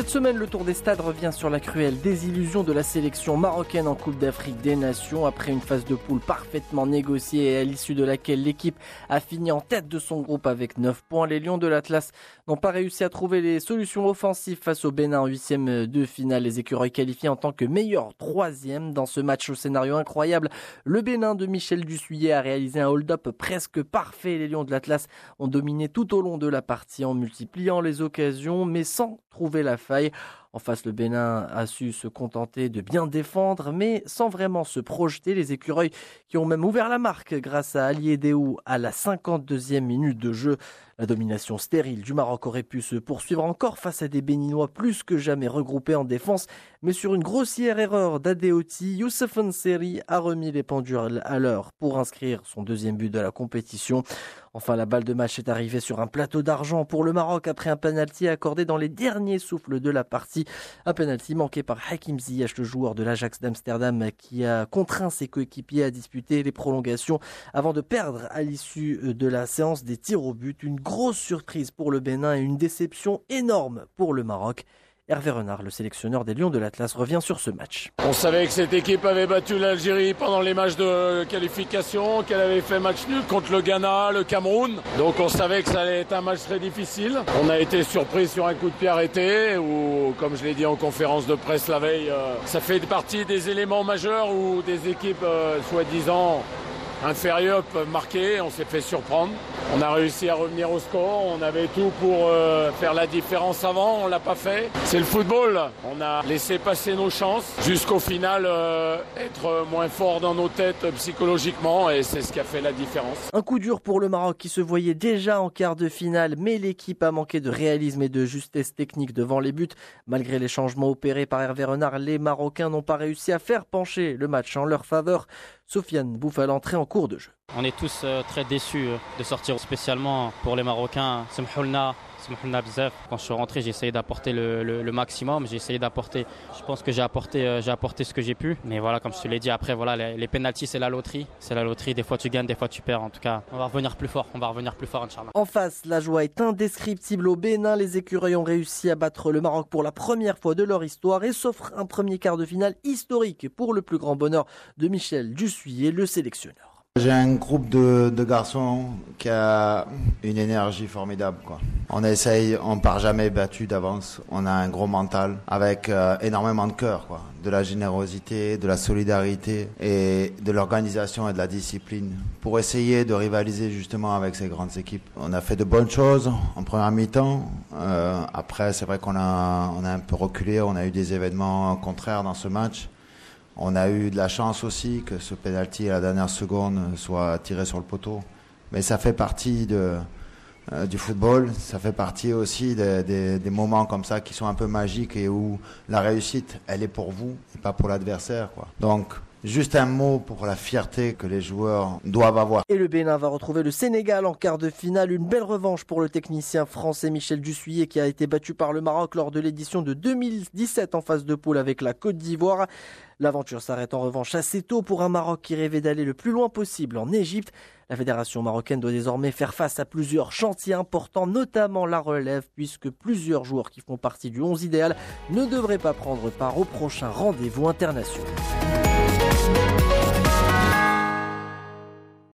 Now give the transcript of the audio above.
Cette semaine, le Tour des Stades revient sur la cruelle désillusion de la sélection marocaine en Coupe d'Afrique des Nations après une phase de poule parfaitement négociée et à l'issue de laquelle l'équipe a fini en tête de son groupe avec 9 points. Les Lions de l'Atlas n'ont pas réussi à trouver les solutions offensives face au Bénin en huitième de finale. Les écureuils qualifiés en tant que meilleur troisième dans ce match au scénario incroyable. Le Bénin de Michel Dussuyer a réalisé un hold-up presque parfait. Les Lions de l'Atlas ont dominé tout au long de la partie en multipliant les occasions mais sans trouver la En face, le Bénin a su se contenter de bien défendre, mais sans vraiment se projeter. Les écureuils qui ont même ouvert la marque grâce à Ali Edéou à la 52e minute de jeu. La domination stérile du Maroc aurait pu se poursuivre encore face à des Béninois plus que jamais regroupés en défense, mais sur une grossière erreur d'Adeoti, Youssef Nseri a remis les pendules à l'heure pour inscrire son deuxième but de la compétition. Enfin, la balle de match est arrivée sur un plateau d'argent pour le Maroc après un penalty accordé dans les derniers souffles de la partie. Un penalty manqué par Hakim Ziyech, le joueur de l'Ajax d'Amsterdam, qui a contraint ses coéquipiers à disputer les prolongations avant de perdre à l'issue de la séance des tirs au but. Une grosse surprise pour le Bénin et une déception énorme pour le Maroc. Hervé Renard, le sélectionneur des Lions de l'Atlas, revient sur ce match. On savait que cette équipe avait battu l'Algérie pendant les matchs de qualification, qu'elle avait fait match nul contre le Ghana, le Cameroun. Donc on savait que ça allait être un match très difficile. On a été surpris sur un coup de pied arrêté, ou comme je l'ai dit en conférence de presse la veille, euh, ça fait partie des éléments majeurs où des équipes euh, soi-disant inférieurs peuvent marquer. On s'est fait surprendre. On a réussi à revenir au score. On avait tout pour euh, faire la différence avant. On l'a pas fait. C'est le football. On a laissé passer nos chances jusqu'au final euh, être moins fort dans nos têtes psychologiquement et c'est ce qui a fait la différence. Un coup dur pour le Maroc qui se voyait déjà en quart de finale, mais l'équipe a manqué de réalisme et de justesse technique devant les buts. Malgré les changements opérés par Hervé Renard, les Marocains n'ont pas réussi à faire pencher le match en leur faveur. Sofiane Bouffa l'entrée en cours de jeu. On est tous euh, très déçus euh, de sortir spécialement pour les Marocains. Quand je suis rentré, j'ai essayé d'apporter le, maximum. J'ai essayé d'apporter. Je pense que j'ai apporté, euh, j'ai apporté ce que j'ai pu. Mais voilà, comme je te l'ai dit, après voilà, les, les pénalties, c'est la loterie. C'est la loterie. Des fois tu gagnes, des fois tu perds. En tout cas, on va revenir plus fort. On va revenir plus fort, Inch'Allah. En face, la joie est indescriptible au Bénin. Les écureuils ont réussi à battre le Maroc pour la première fois de leur histoire et s'offrent un premier quart de finale historique pour le plus grand bonheur de Michel Dussuyer, le sélectionneur. J'ai un groupe de, de, garçons qui a une énergie formidable. Quoi. On essaye, on part jamais battu d'avance. On a un gros mental avec euh, énormément de cœur, quoi. de la générosité, de la solidarité et de l'organisation et de la discipline pour essayer de rivaliser justement avec ces grandes équipes. On a fait de bonnes choses en première mi-temps. Euh, après, c'est vrai qu'on a, on a un peu reculé. On a eu des événements contraires dans ce match. On a eu de la chance aussi que ce penalty à la dernière seconde soit tiré sur le poteau. Mais ça fait partie euh, du football, ça fait partie aussi des, des, moments comme ça qui sont un peu magiques et où la réussite, elle est pour vous et pas pour l'adversaire. Donc, Juste un mot pour la fierté que les joueurs doivent avoir. Et le Bénin va retrouver le Sénégal en quart de finale. Une belle revanche pour le technicien français Michel Dussuyer qui a été battu par le Maroc lors de l'édition de 2017 en phase de poule avec la Côte d'Ivoire. L'aventure s'arrête en revanche assez tôt pour un Maroc qui rêvait d'aller le plus loin possible en Égypte. La fédération marocaine doit désormais faire face à plusieurs chantiers importants, notamment la relève, puisque plusieurs joueurs qui font partie du 11 idéal ne devraient pas prendre part au prochain rendez-vous international.